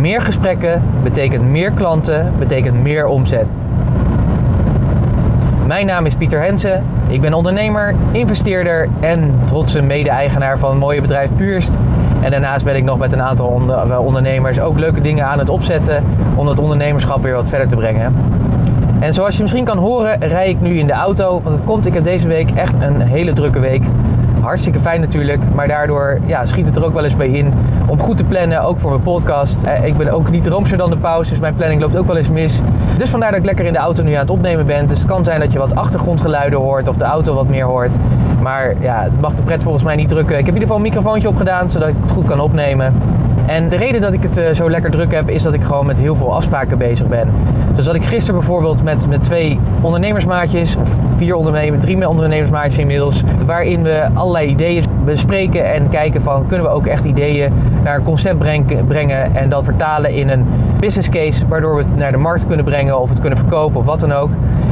meer gesprekken betekent meer klanten, betekent meer omzet. Mijn naam is Pieter Hensen. Ik ben ondernemer, investeerder en trotse mede-eigenaar van het mooie bedrijf Puurst. En daarnaast ben ik nog met een aantal ondernemers ook leuke dingen aan het opzetten om dat ondernemerschap weer wat verder te brengen. En zoals je misschien kan horen, rij ik nu in de auto. Want het komt, ik heb deze week echt een hele drukke week. Hartstikke fijn natuurlijk, maar daardoor ja, schiet het er ook wel eens bij in om goed te plannen, ook voor mijn podcast. Eh, ik ben ook niet roomser dan de pauze, dus mijn planning loopt ook wel eens mis. Dus vandaar dat ik lekker in de auto nu aan het opnemen ben. Dus het kan zijn dat je wat achtergrondgeluiden hoort of de auto wat meer hoort. Maar ja, het mag de pret volgens mij niet drukken. Ik heb in ieder geval een microfoontje opgedaan, zodat ik het goed kan opnemen. En de reden dat ik het uh, zo lekker druk heb, is dat ik gewoon met heel veel afspraken bezig ben. Dus dat ik gisteren bijvoorbeeld met, met twee ondernemersmaatjes, of vier ondernemers, drie ondernemersmaatjes inmiddels, waarin we allerlei ideeën bespreken en kijken van kunnen we ook echt ideeën naar een concept brengen en dat vertalen in een business case, waardoor we het naar de markt kunnen brengen of het kunnen verkopen of wat dan ook.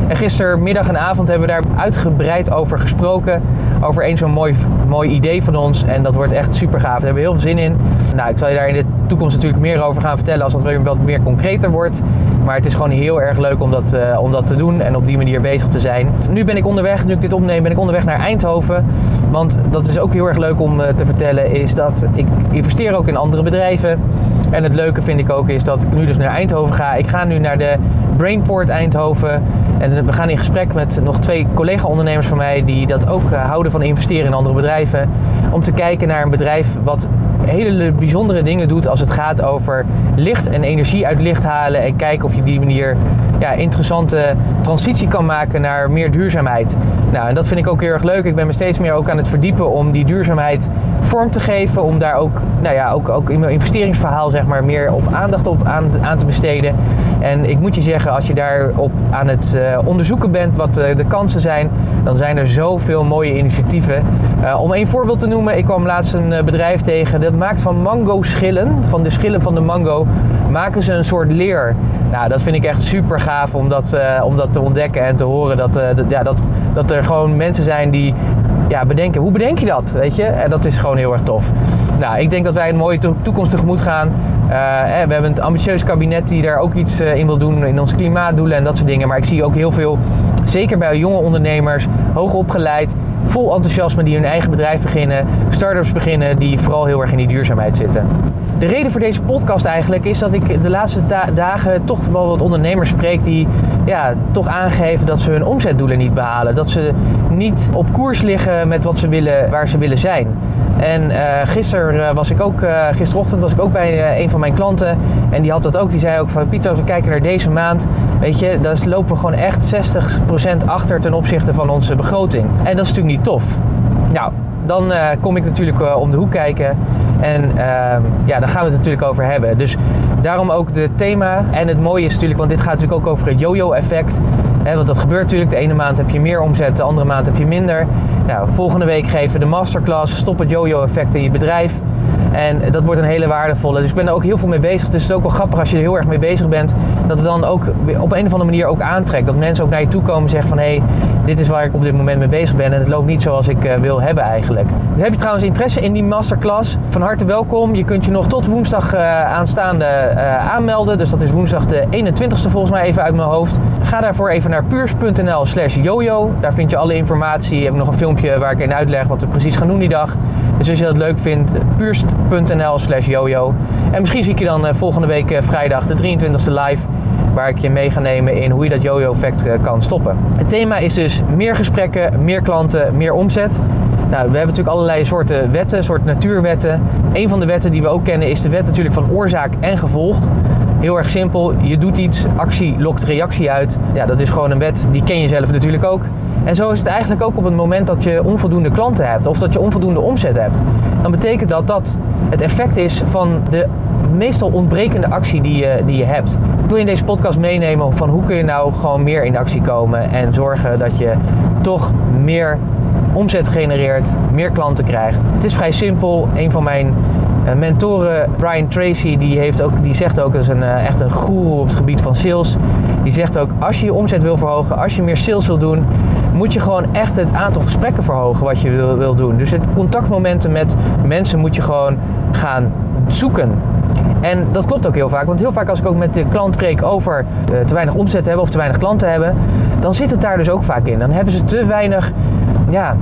En gistermiddag en avond hebben we daar uitgebreid over gesproken. Over één zo'n mooi, mooi idee van ons. En dat wordt echt super gaaf. Daar hebben we heel veel zin in. Nou, ik zal je daar in de toekomst natuurlijk meer over gaan vertellen als dat weer wat meer concreter wordt. Maar het is gewoon heel erg leuk om dat, uh, om dat te doen en op die manier bezig te zijn. Nu ben ik onderweg, nu ik dit opneem, ben ik onderweg naar Eindhoven. Want dat is ook heel erg leuk om uh, te vertellen, is dat ik investeer ook in andere bedrijven. En het leuke vind ik ook is dat ik nu dus naar Eindhoven ga. Ik ga nu naar de Brainport Eindhoven. En we gaan in gesprek met nog twee collega-ondernemers van mij die dat ook eh, houden van investeren in andere bedrijven. Om te kijken naar een bedrijf wat hele bijzondere dingen doet als het gaat over licht en energie uit licht halen. En kijken of je die manier ja, interessante transitie kan maken naar meer duurzaamheid. Nou, en dat vind ik ook heel erg leuk. Ik ben me steeds meer ook aan het verdiepen om die duurzaamheid vorm te geven. Om daar ook, nou ja, ook, ook in mijn investeringsverhaal zeg maar, meer op aandacht op aan, te besteden. En ik moet je zeggen, als je daarop aan het uh, onderzoeken bent wat uh, de kansen zijn, dan zijn er zoveel mooie initiatieven. Uh, om één voorbeeld te noemen, ik kwam laatst een bedrijf tegen dat maakt van mango schillen, van de schillen van de mango, maken ze een soort leer. Nou, dat vind ik echt super gaaf om dat, dat te ontdekken en te horen. Dat, dat, ja, dat, dat er gewoon mensen zijn die ja, bedenken, hoe bedenk je dat? Weet je? En dat is gewoon heel erg tof. Nou, ik denk dat wij een mooie toekomst tegemoet gaan. Uh, we hebben een ambitieus kabinet die daar ook iets in wil doen in onze klimaatdoelen en dat soort dingen. Maar ik zie ook heel veel, zeker bij jonge ondernemers, hoog opgeleid, vol enthousiasme die hun eigen bedrijf beginnen, start-ups beginnen die vooral heel erg in die duurzaamheid zitten. De reden voor deze podcast eigenlijk is dat ik de laatste dagen toch wel wat ondernemers spreek die ja, toch aangeven dat ze hun omzetdoelen niet behalen. Dat ze niet op koers liggen met wat ze willen, waar ze willen zijn. En uh, gisteren was ik ook, uh, gisterochtend was ik ook bij een van mijn klanten. En die had dat ook. Die zei ook van Pieter, als we kijken naar deze maand, weet je, dan lopen we gewoon echt 60% achter ten opzichte van onze begroting. En dat is natuurlijk niet tof. Nou, dan kom ik natuurlijk om de hoek kijken. En ehm, ja, daar gaan we het natuurlijk over hebben. Dus daarom ook het thema. En het mooie is natuurlijk, want dit gaat natuurlijk ook over het yo-yo effect. Want dat gebeurt natuurlijk. De ene maand heb je meer omzet, de andere maand heb je minder. Nou, volgende week geven we de masterclass Stop het yo-yo effect in je bedrijf. En dat wordt een hele waardevolle. Dus ik ben er ook heel veel mee bezig. Dus het is ook wel grappig als je er heel erg mee bezig bent. Dat het dan ook op een of andere manier ook aantrekt. Dat mensen ook naar je toe komen en zeggen van... hé, hey, dit is waar ik op dit moment mee bezig ben. En het loopt niet zoals ik uh, wil hebben eigenlijk. Heb je trouwens interesse in die masterclass? Van harte welkom. Je kunt je nog tot woensdag uh, aanstaande uh, aanmelden. Dus dat is woensdag de 21ste volgens mij even uit mijn hoofd. Ga daarvoor even naar puurs.nl slash jojo. Daar vind je alle informatie. Ik heb nog een filmpje waar ik in uitleg wat we precies gaan doen die dag. Dus als je dat leuk vindt, puurst.nl slash jojo. En misschien zie ik je dan uh, volgende week uh, vrijdag de 23e live. Waar ik je mee ga nemen in hoe je dat jojo effect uh, kan stoppen. Het thema is dus meer gesprekken, meer klanten, meer omzet. Nou, we hebben natuurlijk allerlei soorten wetten, soort natuurwetten. Een van de wetten die we ook kennen is de wet natuurlijk van oorzaak en gevolg. Heel erg simpel, je doet iets, actie lokt reactie uit. Ja, dat is gewoon een wet, die ken je zelf natuurlijk ook. En zo is het eigenlijk ook op het moment dat je onvoldoende klanten hebt of dat je onvoldoende omzet hebt. Dan betekent dat dat het effect is van de meestal ontbrekende actie die je, die je hebt. Ik wil je in deze podcast meenemen van hoe kun je nou gewoon meer in actie komen en zorgen dat je toch meer omzet genereert, meer klanten krijgt. Het is vrij simpel. Een van mijn uh, mentoren, Brian Tracy, die, heeft ook, die zegt ook, is een, uh, echt een guru op het gebied van sales. Die zegt ook, als je je omzet wil verhogen, als je meer sales wil doen, moet je gewoon echt het aantal gesprekken verhogen wat je wil, wil doen. Dus het contactmomenten met mensen moet je gewoon gaan zoeken. En dat klopt ook heel vaak, want heel vaak als ik ook met de klant spreek over uh, te weinig omzet hebben of te weinig klanten hebben, dan zit het daar dus ook vaak in. Dan hebben ze te weinig ja,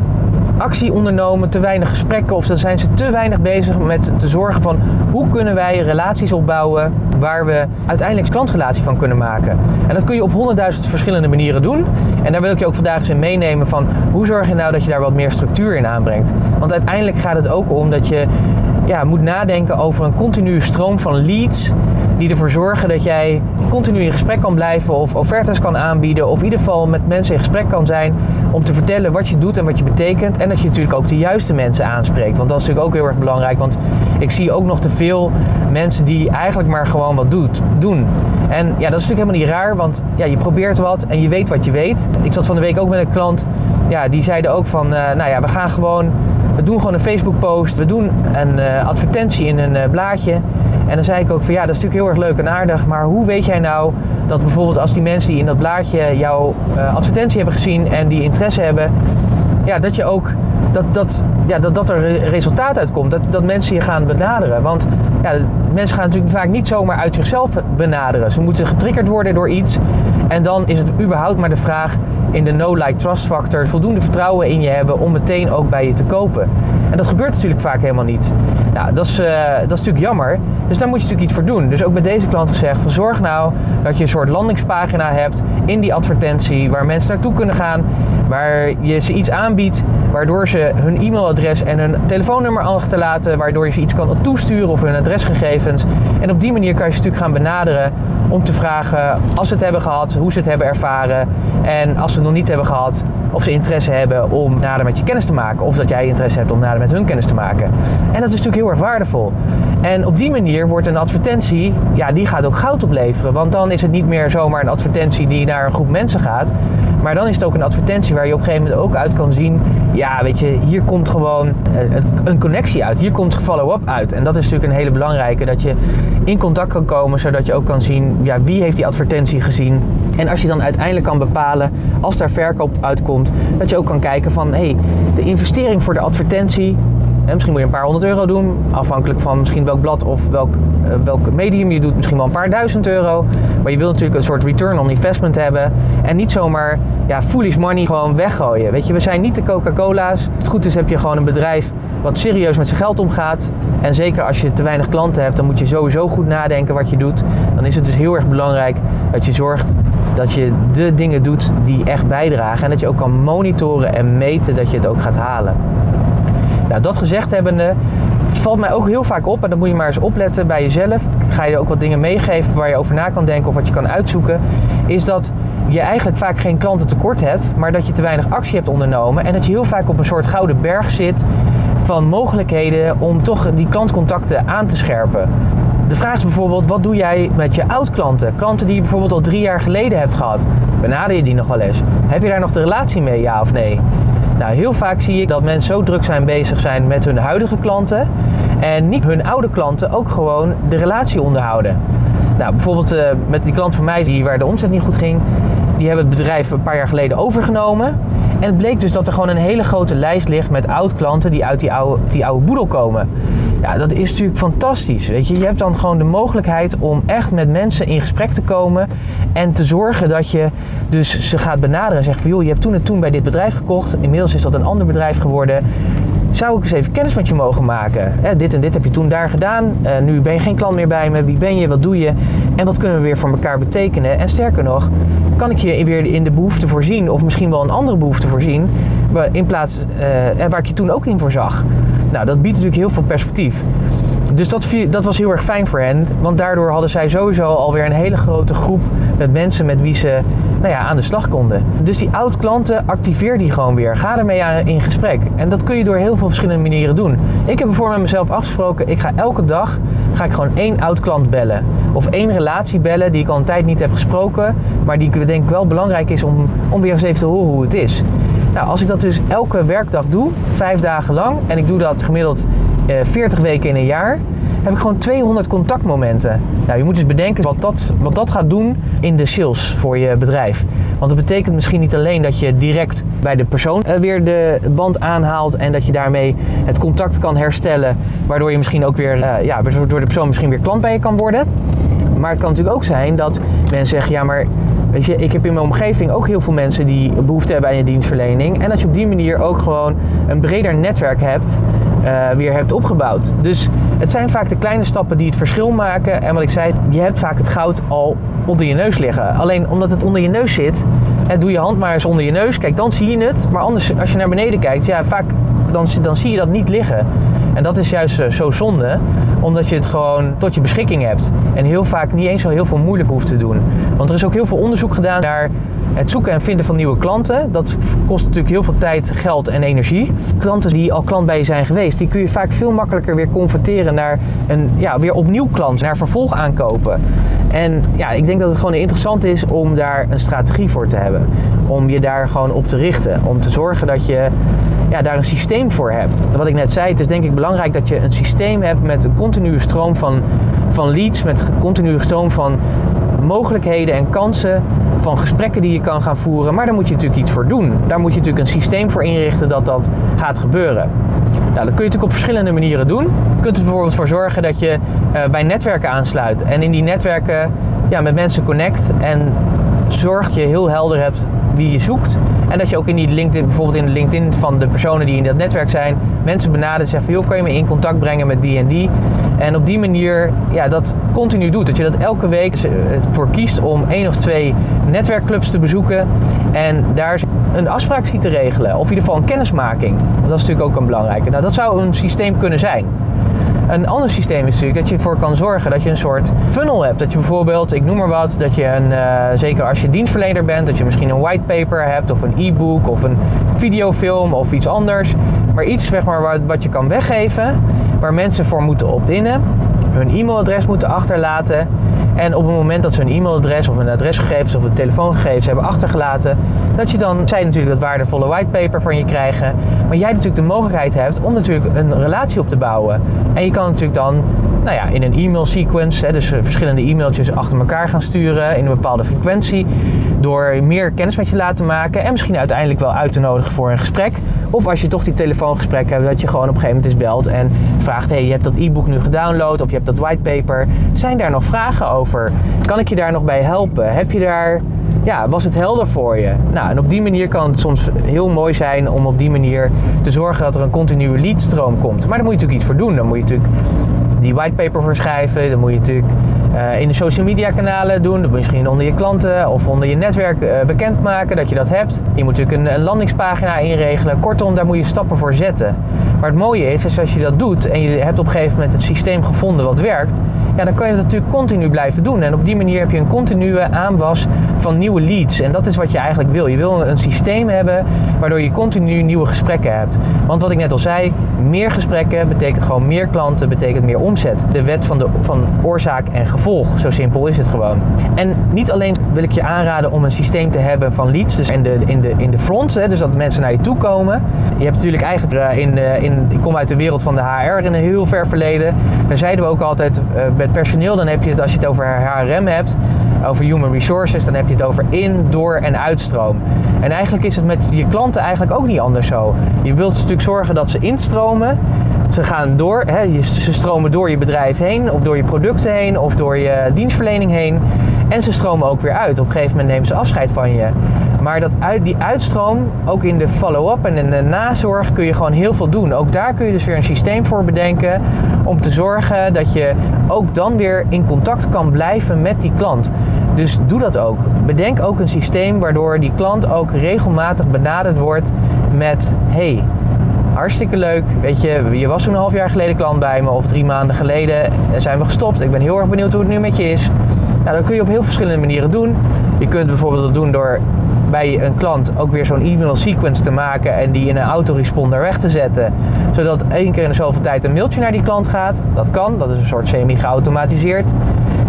actie ondernomen, te weinig gesprekken of dan zijn ze te weinig bezig met te zorgen van hoe kunnen wij relaties opbouwen waar we uiteindelijk klantrelatie van kunnen maken. En dat kun je op honderdduizend verschillende manieren doen. En daar wil ik je ook vandaag eens in meenemen van hoe zorg je nou dat je daar wat meer structuur in aanbrengt. Want uiteindelijk gaat het ook om dat je ja, moet nadenken over een continue stroom van leads die ervoor zorgen dat jij continu in gesprek kan blijven of offertes kan aanbieden of in ieder geval met mensen in gesprek kan zijn om te vertellen wat je doet en wat je betekent en dat je natuurlijk ook de juiste mensen aanspreekt. Want dat is natuurlijk ook heel erg belangrijk, want ik zie ook nog te veel mensen die eigenlijk maar gewoon wat doet, doen. En ja, dat is natuurlijk helemaal niet raar, want ja, je probeert wat en je weet wat je weet. Ik zat van de week ook met een klant, ja, die zeiden ook van, uh, nou ja, we gaan gewoon, we doen gewoon een Facebook post, we doen een uh, advertentie in een uh, blaadje en dan zei ik ook van ja, dat is natuurlijk heel erg leuk en aardig, maar hoe weet jij nou dat bijvoorbeeld als die mensen die in dat blaadje jouw uh, advertentie hebben gezien en die interesse hebben, ja, dat je ook dat, dat, ja, dat, dat er resultaat uitkomt, dat, dat mensen je gaan benaderen. Want ja, mensen gaan natuurlijk vaak niet zomaar uit zichzelf benaderen. Ze moeten getriggerd worden door iets en dan is het überhaupt maar de vraag in de no-like-trust factor voldoende vertrouwen in je hebben om meteen ook bij je te kopen. En dat gebeurt natuurlijk vaak helemaal niet. Nou, dat is, uh, dat is natuurlijk jammer. Dus daar moet je natuurlijk iets voor doen. Dus ook bij deze klant gezegd: van zorg nou dat je een soort landingspagina hebt in die advertentie waar mensen naartoe kunnen gaan, waar je ze iets aanbiedt, waardoor ze hun e-mailadres en hun telefoonnummer achterlaten, waardoor je ze iets kan toesturen of hun adresgegevens. En op die manier kan je ze natuurlijk gaan benaderen om te vragen als ze het hebben gehad, hoe ze het hebben ervaren en als ze het nog niet hebben gehad, of ze interesse hebben om nader met je kennis te maken of dat jij interesse hebt om nader met hun kennis te maken. En dat is natuurlijk heel erg waardevol. En op die manier wordt een advertentie, ja, die gaat ook goud opleveren. Want dan is het niet meer zomaar een advertentie die naar een groep mensen gaat. Maar dan is het ook een advertentie waar je op een gegeven moment ook uit kan zien. Ja, weet je, hier komt gewoon een connectie uit. Hier komt follow-up uit. En dat is natuurlijk een hele belangrijke. Dat je in contact kan komen, zodat je ook kan zien ja, wie heeft die advertentie gezien. En als je dan uiteindelijk kan bepalen, als daar verkoop uitkomt, dat je ook kan kijken van hé, hey, de investering voor de advertentie en misschien moet je een paar honderd euro doen, afhankelijk van misschien welk blad of welk, uh, welk medium je doet, misschien wel een paar duizend euro. Maar je wilt natuurlijk een soort return on investment hebben en niet zomaar ja, foolish money gewoon weggooien. Weet je, we zijn niet de Coca-Cola's. Het goed is heb je gewoon een bedrijf wat serieus met zijn geld omgaat. En zeker als je te weinig klanten hebt, dan moet je sowieso goed nadenken wat je doet. Dan is het dus heel erg belangrijk dat je zorgt dat je de dingen doet die echt bijdragen. En dat je ook kan monitoren en meten dat je het ook gaat halen. Nou, dat gezegd hebbende, valt mij ook heel vaak op, en dan moet je maar eens opletten bij jezelf. Ga je ook wat dingen meegeven waar je over na kan denken of wat je kan uitzoeken. Is dat je eigenlijk vaak geen klanten tekort hebt, maar dat je te weinig actie hebt ondernomen. En dat je heel vaak op een soort gouden berg zit van mogelijkheden om toch die klantcontacten aan te scherpen. De vraag is bijvoorbeeld, wat doe jij met je oud-klanten? Klanten die je bijvoorbeeld al drie jaar geleden hebt gehad. Benader je die nog wel eens? Heb je daar nog de relatie mee, ja of nee? Nou, heel vaak zie ik dat mensen zo druk zijn bezig zijn met hun huidige klanten en niet hun oude klanten ook gewoon de relatie onderhouden. Nou, bijvoorbeeld uh, met die klant van mij die, waar de omzet niet goed ging, die hebben het bedrijf een paar jaar geleden overgenomen. En het bleek dus dat er gewoon een hele grote lijst ligt met oud-klanten die uit die oude, die oude boedel komen. Ja, dat is natuurlijk fantastisch. Weet je, je hebt dan gewoon de mogelijkheid om echt met mensen in gesprek te komen en te zorgen dat je dus ze gaat benaderen en zegt van joh, je hebt toen en toen bij dit bedrijf gekocht. Inmiddels is dat een ander bedrijf geworden. Zou ik eens even kennis met je mogen maken? Eh, dit en dit heb je toen daar gedaan. Uh, nu ben je geen klant meer bij me. Wie ben je? Wat doe je? En wat kunnen we weer voor elkaar betekenen? En sterker nog, kan ik je weer in de behoefte voorzien, of misschien wel een andere behoefte voorzien, in plaats uh, waar ik je toen ook in voorzag. Nou, dat biedt natuurlijk heel veel perspectief. Dus dat, dat was heel erg fijn voor hen, want daardoor hadden zij sowieso alweer een hele grote groep met mensen met wie ze nou ja, aan de slag konden. Dus die oud-klanten, activeer die gewoon weer. Ga ermee in gesprek. En dat kun je door heel veel verschillende manieren doen. Ik heb bijvoorbeeld met mezelf afgesproken, ik ga elke dag ga ik gewoon één oud-klant bellen. Of één relatie bellen die ik al een tijd niet heb gesproken, maar die ik denk wel belangrijk is om, om weer eens even te horen hoe het is. Nou, als ik dat dus elke werkdag doe, vijf dagen lang, en ik doe dat gemiddeld eh, 40 weken in een jaar, heb ik gewoon 200 contactmomenten. Nou, je moet dus bedenken wat dat, wat dat gaat doen in de sales voor je bedrijf. Want dat betekent misschien niet alleen dat je direct bij de persoon eh, weer de band aanhaalt en dat je daarmee het contact kan herstellen, waardoor je misschien ook weer, uh, ja, door de persoon misschien weer klant bij je kan worden. Maar het kan natuurlijk ook zijn dat mensen zeggen, ja maar Weet je, ik heb in mijn omgeving ook heel veel mensen die behoefte hebben aan je dienstverlening. En dat je op die manier ook gewoon een breder netwerk hebt, uh, weer hebt opgebouwd. Dus het zijn vaak de kleine stappen die het verschil maken. En wat ik zei, je hebt vaak het goud al onder je neus liggen. Alleen omdat het onder je neus zit, hè, doe je hand maar eens onder je neus. Kijk, dan zie je het. Maar anders, als je naar beneden kijkt, ja, vaak dan, dan zie je dat niet liggen. En dat is juist eh, zo zonde, omdat je het gewoon tot je beschikking hebt. En heel vaak niet eens zo heel veel moeilijk hoeft te doen. Want er is ook heel veel onderzoek gedaan naar het zoeken en vinden van nieuwe klanten. Dat kost natuurlijk heel veel tijd, geld en energie. Klanten die al klant bij je zijn geweest, die kun je vaak veel makkelijker weer converteren naar een ja, weer opnieuw klant, naar vervolg aankopen. En ja, ik denk dat het gewoon interessant is om daar een strategie voor te hebben. Om je daar gewoon op te richten. Om te zorgen dat je ja, daar een systeem voor hebt. Wat ik net zei, het is denk ik belangrijk dat je een systeem hebt met een continue stroom van, van leads, met een continue stroom van mogelijkheden en kansen van gesprekken die je kan gaan voeren. Maar daar moet je natuurlijk iets voor doen. Daar moet je natuurlijk een systeem voor inrichten dat dat gaat gebeuren. Nou, dat kun je natuurlijk op verschillende manieren doen. Je kunt er bijvoorbeeld voor zorgen dat je uh, bij netwerken aansluit. En in die netwerken ja, met mensen connect. En zorgt je heel helder hebt wie je zoekt. En dat je ook in die LinkedIn, bijvoorbeeld in de LinkedIn van de personen die in dat netwerk zijn, mensen benadert en zeggen van joh, kan je me in contact brengen met die en die. En op die manier ja, dat continu doet. Dat je dat elke week voor kiest om één of twee netwerkclubs te bezoeken. En daar een afspraak ziet te regelen. Of in ieder geval een kennismaking. Dat is natuurlijk ook een belangrijke. Nou, dat zou een systeem kunnen zijn. Een ander systeem is natuurlijk dat je ervoor kan zorgen dat je een soort funnel hebt. Dat je bijvoorbeeld, ik noem maar wat, dat je een, uh, zeker als je dienstverlener bent, dat je misschien een whitepaper hebt of een e-book of een videofilm of iets anders. Maar iets zeg maar, wat je kan weggeven, waar mensen voor moeten opt-innen, hun e-mailadres moeten achterlaten. En op het moment dat ze hun e-mailadres of hun adresgegevens of hun telefoongegevens hebben achtergelaten, dat je dan, zij natuurlijk dat waardevolle whitepaper van je krijgen, maar jij natuurlijk de mogelijkheid hebt om natuurlijk een relatie op te bouwen. En je kan natuurlijk dan nou ja, in een e-mail sequence, hè, dus verschillende e-mailtjes achter elkaar gaan sturen in een bepaalde frequentie, door meer kennis met je laten maken en misschien uiteindelijk wel uit te nodigen voor een gesprek. Of als je toch die telefoongesprek hebt, dat je gewoon op een gegeven moment eens belt en vraagt: hey, je hebt dat e-book nu gedownload of je hebt dat whitepaper. Zijn daar nog vragen over? Kan ik je daar nog bij helpen? Heb je daar ja, was het helder voor je? Nou, en op die manier kan het soms heel mooi zijn om op die manier te zorgen dat er een continue leadstroom komt. Maar daar moet je natuurlijk iets voor doen. Dan moet je natuurlijk die whitepaper voor schrijven. Dan moet je natuurlijk uh, in de social media kanalen doen. Dat misschien onder je klanten of onder je netwerk uh, bekendmaken dat je dat hebt. Je moet natuurlijk een, een, landingspagina inregelen. Kortom, daar moet je stappen voor zetten. Maar het mooie is, is als je dat doet en je hebt op een gegeven moment het systeem gevonden wat werkt, ja, dan kan je dat natuurlijk continu blijven doen. En op die manier heb je een continue aanwas van nieuwe leads. En dat is wat je eigenlijk wil. Je wil een systeem hebben waardoor je continu nieuwe gesprekken hebt. Want wat ik net al zei, meer gesprekken betekent gewoon meer klanten, betekent meer omzet. De wet van, de, van oorzaak en gevolg. Zo simpel is het gewoon. En niet alleen wil ik je aanraden om een systeem te hebben van leads, dus in de, in de, in de front, hè, dus dat mensen naar je toe komen. Je hebt natuurlijk eigenlijk uh, in, uh, in, ik kom uit de wereld van de HR in een heel ver verleden. Daar zeiden we ook altijd, uh, personeel, dan heb je het, als je het over HRM hebt, over human resources, dan heb je het over in, door en uitstroom. En eigenlijk is het met je klanten eigenlijk ook niet anders zo. Je wilt natuurlijk zorgen dat ze instromen. Ze gaan door, hè, ze stromen door je bedrijf heen, of door je producten heen, of door je dienstverlening heen. En ze stromen ook weer uit. Op een gegeven moment nemen ze afscheid van je. Maar dat uit, die uitstroom, ook in de follow-up en in de nazorg, kun je gewoon heel veel doen. Ook daar kun je dus weer een systeem voor bedenken om te zorgen dat je ook dan weer in contact kan blijven met die klant. Dus doe dat ook. Bedenk ook een systeem waardoor die klant ook regelmatig benaderd wordt met: hey, hartstikke leuk. Weet je, je was toen een half jaar geleden klant bij me of drie maanden geleden zijn we gestopt. Ik ben heel erg benieuwd hoe het nu met je is. Nou, dat kun je op heel verschillende manieren doen. Je kunt bijvoorbeeld dat doen door bij een klant ook weer zo'n e-mail sequence te maken en die in een autoresponder weg te zetten. Zodat één keer in de zoveel tijd een mailtje naar die klant gaat. Dat kan, dat is een soort semi-geautomatiseerd.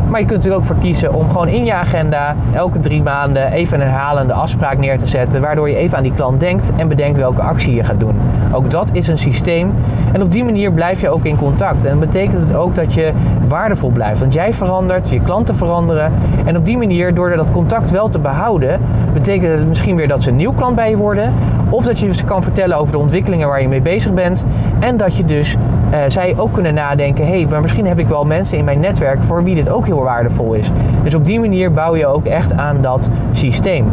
Maar je kunt er ook voor kiezen om gewoon in je agenda elke drie maanden even een herhalende afspraak neer te zetten. Waardoor je even aan die klant denkt en bedenkt welke actie je gaat doen. Ook dat is een systeem. En op die manier blijf je ook in contact. En dat betekent het ook dat je waardevol blijft. Want jij verandert, je klanten veranderen. En op die manier, door dat contact wel te behouden, betekent het misschien weer dat ze een nieuw klant bij je worden. Of dat je ze kan vertellen over de ontwikkelingen waar je mee bezig bent. En dat je dus uh, zij ook kunnen nadenken: hé, hey, maar misschien heb ik wel mensen in mijn netwerk voor wie dit ook heel waardevol is. Dus op die manier bouw je ook echt aan dat systeem.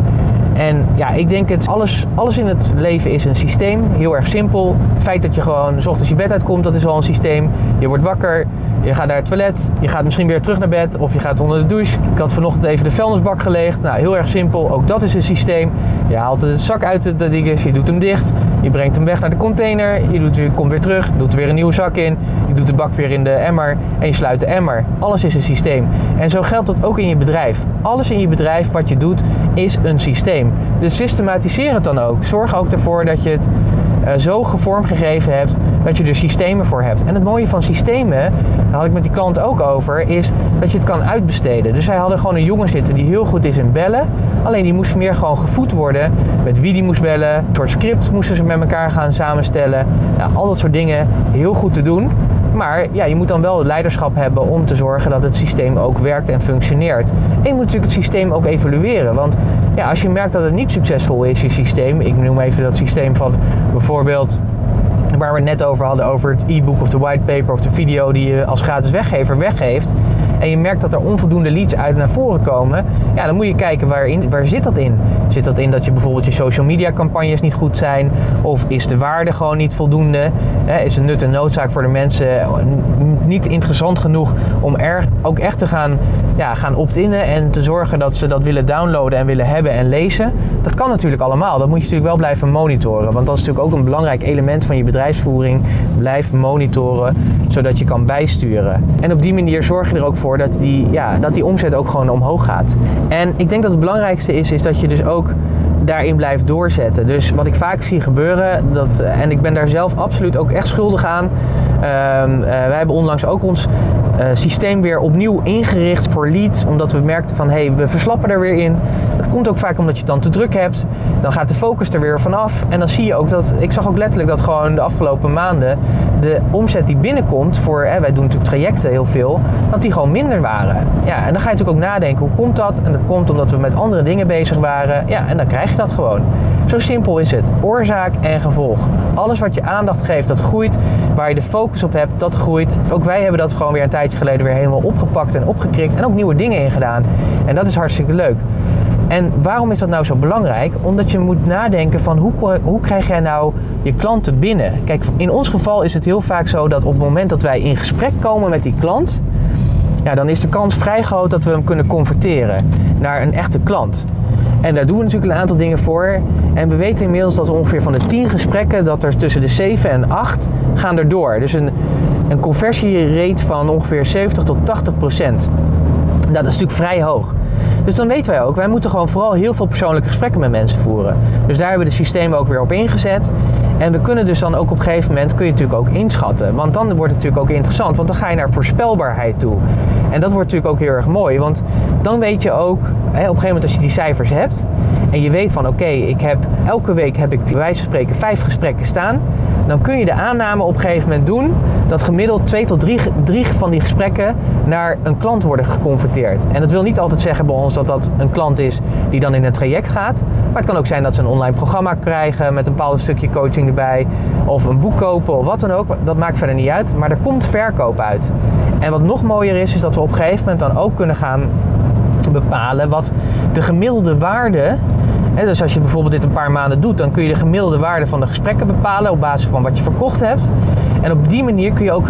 En ja, ik denk het, alles, alles in het leven is een systeem. Heel erg simpel. Het feit dat je gewoon s ochtends je bed uitkomt, dat is al een systeem. Je wordt wakker, je gaat naar het toilet, je gaat misschien weer terug naar bed of je gaat onder de douche. Ik had vanochtend even de vuilnisbak geleegd. Nou, heel erg simpel. Ook dat is een systeem. Je haalt de zak uit de dingen, je doet hem dicht. Je brengt hem weg naar de container. Je doet, je komt weer terug, doet er weer een nieuwe zak in. Je doet de bak weer in de emmer en je sluit de emmer. Alles is een systeem. En zo geldt dat ook in je bedrijf. Alles in je bedrijf wat je doet is een systeem. Dus systematiseer het dan ook. Zorg ook ervoor dat je het uh, zo gevormgegeven hebt dat je er systemen voor hebt. En het mooie van systemen, daar had ik met die klant ook over, is dat je het kan uitbesteden. Dus zij hadden gewoon een jongen zitten die heel goed is in bellen. Alleen die moest meer gewoon gevoed worden met wie die moest bellen. Een soort script moesten ze met elkaar gaan samenstellen. Ja, al dat soort dingen heel goed te doen. Maar ja, je moet dan wel het leiderschap hebben om te zorgen dat het systeem ook werkt en functioneert. En je moet natuurlijk het systeem ook evalueren. Want ja, als je merkt dat het niet succesvol is, je systeem. Ik noem even dat systeem van bijvoorbeeld waar we het net over hadden, over het e-book of de whitepaper of de video die je als gratis weggever weggeeft. En je merkt dat er onvoldoende leads uit naar voren komen. Ja, dan moet je kijken waarin, waar zit dat in. Zit dat in dat je bijvoorbeeld je social media campagnes niet goed zijn? Of is de waarde gewoon niet voldoende? Is de nut en noodzaak voor de mensen niet interessant genoeg om er ook echt te gaan, ja, gaan opt-innen en te zorgen dat ze dat willen downloaden en willen hebben en lezen? Dat kan natuurlijk allemaal. Dat moet je natuurlijk wel blijven monitoren. Want dat is natuurlijk ook een belangrijk element van je bedrijfsvoering. Blijf monitoren, zodat je kan bijsturen. En op die manier zorg je er ook voor dat die, ja, dat die omzet ook gewoon omhoog gaat. En ik denk dat het belangrijkste is, is dat je dus ook daarin blijft doorzetten. Dus wat ik vaak zie gebeuren, dat, en ik ben daar zelf absoluut ook echt schuldig aan. Uh, uh, wij hebben onlangs ook ons uh, systeem weer opnieuw ingericht voor leads, omdat we merkten van hé, hey, we verslappen er weer in. Dat komt ook vaak omdat je het dan te druk hebt. Dan gaat de focus er weer vanaf. En dan zie je ook dat, ik zag ook letterlijk dat gewoon de afgelopen maanden de omzet die binnenkomt voor, hè, wij doen natuurlijk trajecten heel veel, dat die gewoon minder waren. Ja, en dan ga je natuurlijk ook nadenken, hoe komt dat? En dat komt omdat we met andere dingen bezig waren. Ja, en dan krijg je dat gewoon. Zo simpel is het. Oorzaak en gevolg. Alles wat je aandacht geeft, dat groeit. Waar je de focus op hebt, dat groeit. Ook wij hebben dat gewoon weer een tijdje geleden weer helemaal opgepakt en opgekrikt. En ook nieuwe dingen ingedaan. En dat is hartstikke leuk. En waarom is dat nou zo belangrijk? Omdat je moet nadenken van hoe, hoe krijg jij nou je klanten binnen? Kijk, in ons geval is het heel vaak zo dat op het moment dat wij in gesprek komen met die klant, ja, dan is de kans vrij groot dat we hem kunnen converteren naar een echte klant. En daar doen we natuurlijk een aantal dingen voor. En we weten inmiddels dat ongeveer van de 10 gesprekken, dat er tussen de 7 en 8 gaan erdoor. Dus een, een conversierate van ongeveer 70 tot 80 procent. Dat is natuurlijk vrij hoog. Dus dan weten wij ook, wij moeten gewoon vooral heel veel persoonlijke gesprekken met mensen voeren. Dus daar hebben we de systemen ook weer op ingezet. En we kunnen dus dan ook op een gegeven moment kun je natuurlijk ook inschatten. Want dan wordt het natuurlijk ook interessant, want dan ga je naar voorspelbaarheid toe. En dat wordt natuurlijk ook heel erg mooi, want dan weet je ook, hè, op een gegeven moment als je die cijfers hebt en je weet van oké, ik heb elke week heb ik bij wijze van spreken vijf gesprekken staan, dan kun je de aanname op een gegeven moment doen dat gemiddeld twee tot drie, drie van die gesprekken naar een klant worden geconverteerd. En dat wil niet altijd zeggen bij ons dat dat een klant is die dan in een traject gaat, maar het kan ook zijn dat ze een online programma krijgen met een bepaald stukje coaching erbij, of een boek kopen of wat dan ook. Dat maakt verder niet uit, maar er komt verkoop uit. En wat nog mooier is, is dat we op een gegeven moment dan ook kunnen gaan bepalen wat de gemiddelde waarde dus als je bijvoorbeeld dit een paar maanden doet, dan kun je de gemiddelde waarde van de gesprekken bepalen op basis van wat je verkocht hebt. En op die manier kun je ook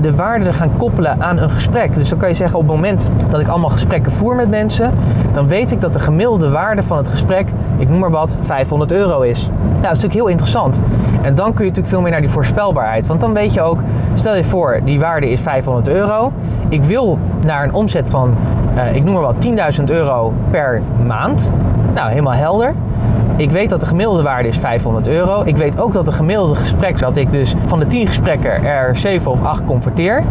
de waarde gaan koppelen aan een gesprek. Dus dan kan je zeggen op het moment dat ik allemaal gesprekken voer met mensen, dan weet ik dat de gemiddelde waarde van het gesprek, ik noem maar wat, 500 euro is. Nou, dat is natuurlijk heel interessant. En dan kun je natuurlijk veel meer naar die voorspelbaarheid. Want dan weet je ook, stel je voor, die waarde is 500 euro. Ik wil naar een omzet van, uh, ik noem maar wat, 10.000 euro per maand. Nou, helemaal helder. Ik weet dat de gemiddelde waarde is 500 euro. Ik weet ook dat de gemiddelde gesprek, dat ik dus van de 10 gesprekken er 7 of 8 converteer.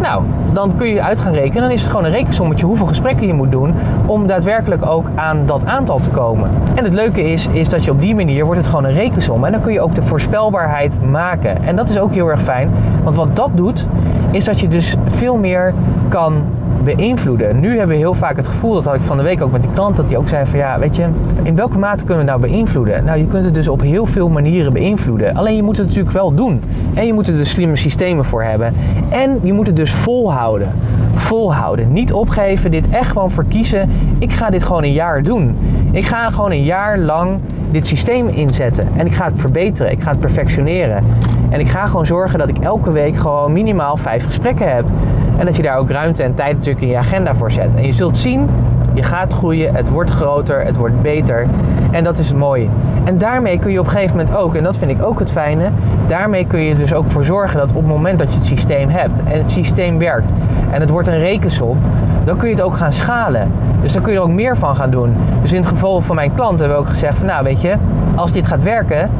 Nou, dan kun je uit gaan rekenen. Dan is het gewoon een rekensommetje hoeveel gesprekken je moet doen om daadwerkelijk ook aan dat aantal te komen. En het leuke is, is dat je op die manier wordt het gewoon een rekensom. En dan kun je ook de voorspelbaarheid maken. En dat is ook heel erg fijn. Want wat dat doet, is dat je dus veel meer kan beïnvloeden. Nu hebben we heel vaak het gevoel, dat had ik van de week ook met die klant, dat die ook zei van ja, weet je, in welke mate kunnen we nou beïnvloeden? Nou, je kunt het dus op heel veel manieren beïnvloeden. Alleen je moet het natuurlijk wel doen. En je moet er dus slimme systemen voor hebben. En je moet het dus volhouden. Volhouden. Niet opgeven, dit echt gewoon verkiezen. Ik ga dit gewoon een jaar doen. Ik ga gewoon een jaar lang dit systeem inzetten. En ik ga het verbeteren. Ik ga het perfectioneren. En ik ga gewoon zorgen dat ik elke week gewoon minimaal vijf gesprekken heb. En dat je daar ook ruimte en tijd natuurlijk in je agenda voor zet. En je zult zien, je gaat groeien, het wordt groter, het wordt beter. En dat is mooi. En daarmee kun je op een gegeven moment ook, en dat vind ik ook het fijne, daarmee kun je dus ook voor zorgen dat op het moment dat je het systeem hebt en het systeem werkt en het wordt een rekensom, dan kun je het ook gaan schalen. Dus dan kun je er ook meer van gaan doen. Dus in het geval van mijn klant hebben we ook gezegd van nou weet je, als dit gaat werken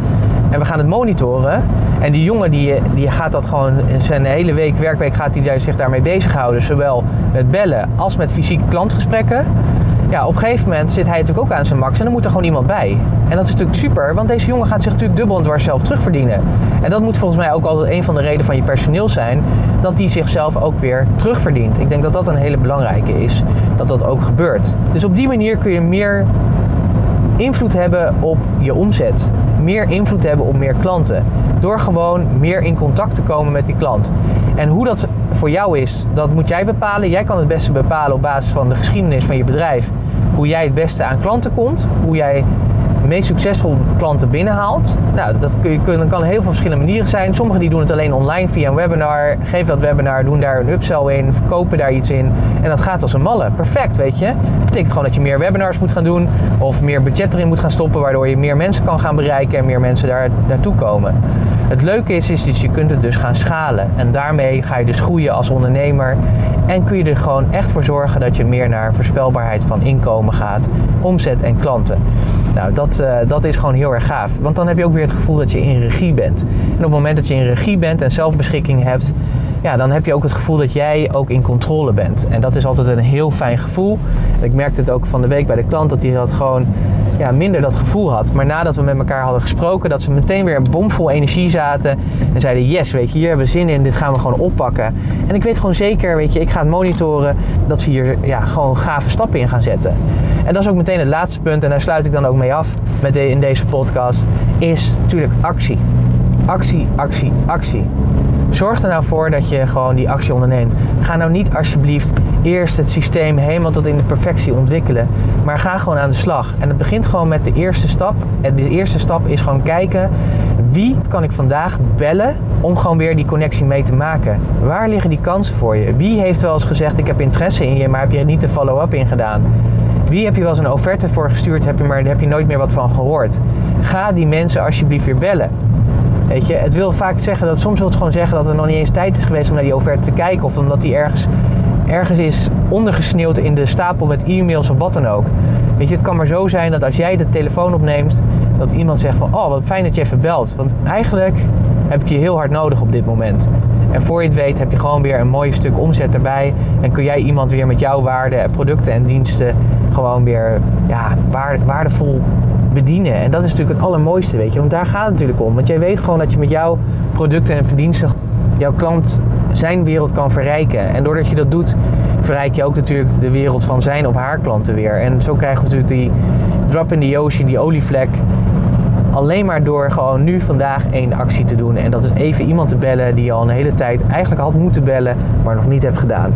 en we gaan het monitoren, en die jongen die, die gaat dat gewoon zijn hele week, werkweek gaat hij zich daarmee bezighouden. Zowel met bellen als met fysieke klantgesprekken. Ja, op een gegeven moment zit hij natuurlijk ook aan zijn max en dan moet er gewoon iemand bij. En dat is natuurlijk super, want deze jongen gaat zich natuurlijk dubbel en dwars zelf terugverdienen. En dat moet volgens mij ook altijd een van de redenen van je personeel zijn, dat die zichzelf ook weer terugverdient. Ik denk dat dat een hele belangrijke is, dat dat ook gebeurt. Dus op die manier kun je meer invloed hebben op je omzet. Meer invloed hebben op meer klanten. Door gewoon meer in contact te komen met die klant. En hoe dat voor jou is, dat moet jij bepalen. Jij kan het beste bepalen op basis van de geschiedenis van je bedrijf. Hoe jij het beste aan klanten komt. Hoe jij meest succesvol klanten binnenhaalt. Nou, dat kun je, kan heel veel verschillende manieren zijn. Sommigen die doen het alleen online via een webinar. Geef dat webinar, doen daar een upsell in, verkopen daar iets in. En dat gaat als een malle. Perfect, weet je. Dat betekent gewoon dat je meer webinars moet gaan doen. Of meer budget erin moet gaan stoppen, waardoor je meer mensen kan gaan bereiken en meer mensen daar naartoe komen. Het leuke is, is dat je kunt het dus gaan schalen. En daarmee ga je dus groeien als ondernemer. En kun je er gewoon echt voor zorgen dat je meer naar voorspelbaarheid van inkomen gaat, omzet en klanten. Nou, dat, uh, dat is gewoon heel erg gaaf. Want dan heb je ook weer het gevoel dat je in regie bent. En op het moment dat je in regie bent en zelfbeschikking hebt, ja, dan heb je ook het gevoel dat jij ook in controle bent. En dat is altijd een heel fijn gevoel. ik merkte het ook van de week bij de klant dat hij dat gewoon ja, minder dat gevoel had. Maar nadat we met elkaar hadden gesproken, dat ze meteen weer bomvol energie zaten. En zeiden, yes, weet hier hebben we zin in, dit gaan we gewoon oppakken. En ik weet gewoon zeker, weet je, ik ga het monitoren dat ze hier ja, gewoon gave stappen in gaan zetten. En dat is ook meteen het laatste punt, en daar sluit ik dan ook mee af met in deze podcast, is natuurlijk actie. Actie, actie, actie. Zorg er nou voor dat je gewoon die actie onderneemt. Ga nou niet alsjeblieft eerst het systeem helemaal tot in de perfectie ontwikkelen. Maar ga gewoon aan de slag. En het begint gewoon met de eerste stap. En de eerste stap is gewoon kijken wie kan ik vandaag bellen om gewoon weer die connectie mee te maken. Waar liggen die kansen voor je? Wie heeft wel eens gezegd ik heb interesse in je, maar heb je niet de follow-up in gedaan? Wie heb je wel eens een offerte voor gestuurd, heb je, maar daar heb je nooit meer wat van gehoord? Ga die mensen alsjeblieft weer bellen. Weet je, het wil vaak zeggen dat soms wil het gewoon zeggen dat er nog niet eens tijd is geweest om naar die offerte te kijken of omdat die ergens, ergens is ondergesneeuwd in de stapel met e-mails of wat dan ook. Weet je, het kan maar zo zijn dat als jij de telefoon opneemt, dat iemand zegt van, oh wat fijn dat je even belt. Want eigenlijk heb ik je heel hard nodig op dit moment. En voor je het weet heb je gewoon weer een mooi stuk omzet erbij. En kun jij iemand weer met jouw waarden, producten en diensten gewoon weer ja, waardevol bedienen. En dat is natuurlijk het allermooiste, weet je. Want daar gaat het natuurlijk om. Want jij weet gewoon dat je met jouw producten en verdiensten jouw klant zijn wereld kan verrijken. En doordat je dat doet, verrijk je ook natuurlijk de wereld van zijn of haar klanten weer. En zo krijgen we natuurlijk die drop in the ocean, die olievlek. Alleen maar door gewoon nu vandaag één actie te doen. En dat is even iemand te bellen die je al een hele tijd eigenlijk had moeten bellen, maar nog niet hebt gedaan.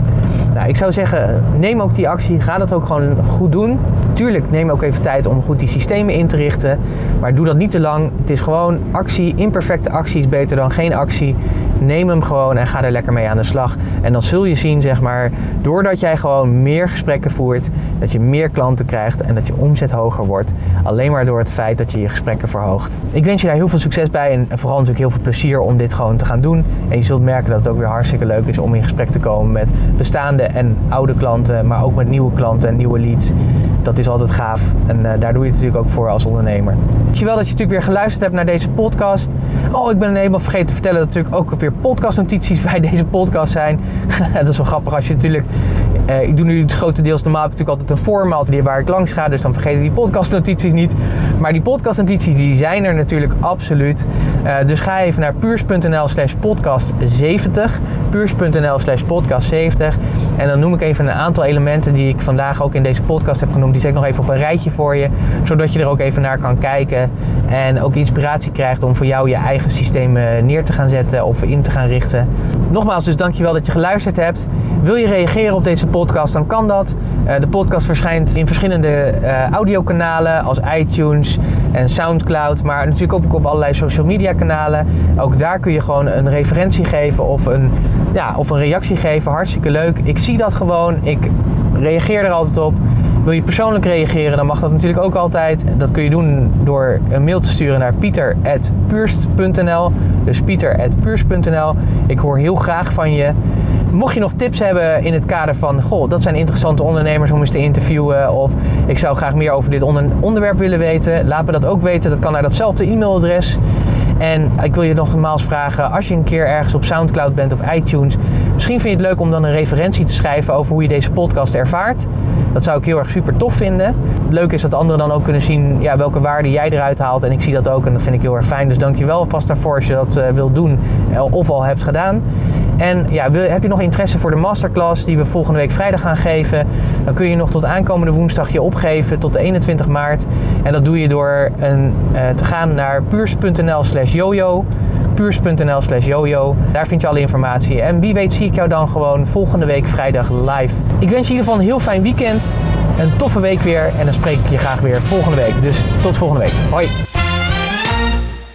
Nou, ik zou zeggen, neem ook die actie. Ga dat ook gewoon goed doen. Tuurlijk, neem ook even tijd om goed die systemen in te richten. Maar doe dat niet te lang. Het is gewoon actie. Imperfecte actie is beter dan geen actie. Neem hem gewoon en ga er lekker mee aan de slag. En dan zul je zien, zeg maar, doordat jij gewoon meer gesprekken voert, dat je meer klanten krijgt en dat je omzet hoger wordt. Alleen maar door het feit dat je je gesprekken verhoogt. Ik wens je daar heel veel succes bij en vooral natuurlijk heel veel plezier om dit gewoon te gaan doen. En je zult merken dat het ook weer hartstikke leuk is om in gesprek te komen met bestaande en oude klanten, maar ook met nieuwe klanten en nieuwe leads. Dat is altijd gaaf en uh, daar doe je het natuurlijk ook voor als ondernemer. Dankjewel dat je natuurlijk weer geluisterd hebt naar deze podcast. Oh, ik ben helemaal vergeten te vertellen dat natuurlijk ook weer podcastnotities bij deze podcast zijn. dat is wel grappig als je natuurlijk uh, ik doe nu grotendeels normaal heb ik natuurlijk altijd een format waar ik langs ga, dus dan vergeet ik die podcastnotities niet. Maar die podcastnotities die zijn er natuurlijk absoluut. Uh, dus ga even naar puurs.nl slash podcast 70. Puurs.nl slash podcast 70. En dan noem ik even een aantal elementen die ik vandaag ook in deze podcast heb genoemd. Die zet ik nog even op een rijtje voor je, zodat je er ook even naar kan kijken. En ook inspiratie krijgt om voor jou je eigen systeem neer te gaan zetten of in te gaan richten. Nogmaals, dus dankjewel dat je geluisterd hebt. Wil je reageren op deze podcast, dan kan dat. Uh, de podcast verschijnt in verschillende uh, audiokanalen als iTunes en Soundcloud, maar natuurlijk ook op allerlei social media kanalen. Ook daar kun je gewoon een referentie geven of een, ja, of een reactie geven. Hartstikke leuk. Ik zie dat gewoon. Ik reageer er altijd op. Wil je persoonlijk reageren, dan mag dat natuurlijk ook altijd. Dat kun je doen door een mail te sturen naar pieter.puurst.nl. Dus pieter.puurst.nl. Ik hoor heel graag van je. Mocht je nog tips hebben in het kader van, goh, dat zijn interessante ondernemers om eens te interviewen. Of ik zou graag meer over dit onder onderwerp willen weten. Laat me dat ook weten. Dat kan naar datzelfde e-mailadres. En ik wil je nogmaals vragen, als je een keer ergens op Soundcloud bent of iTunes, misschien vind je het leuk om dan een referentie te schrijven over hoe je deze podcast ervaart. Dat zou ik heel erg super tof vinden. Het leuke is dat anderen dan ook kunnen zien ja, welke waarde jij eruit haalt. En ik zie dat ook en dat vind ik heel erg fijn. Dus dankjewel alvast daarvoor als je dat uh, wilt doen of al hebt gedaan. En ja, wil, heb je nog interesse voor de masterclass die we volgende week vrijdag gaan geven? Dan kun je nog tot aankomende woensdag je opgeven tot de 21 maart. En dat doe je door een, uh, te gaan naar puurs.nl slash jojo. Puurs.nl slash jojo. Daar vind je alle informatie. En wie weet zie ik jou dan gewoon volgende week vrijdag live. Ik wens je in ieder geval een heel fijn weekend. Een toffe week weer. En dan spreek ik je graag weer volgende week. Dus tot volgende week. Hoi.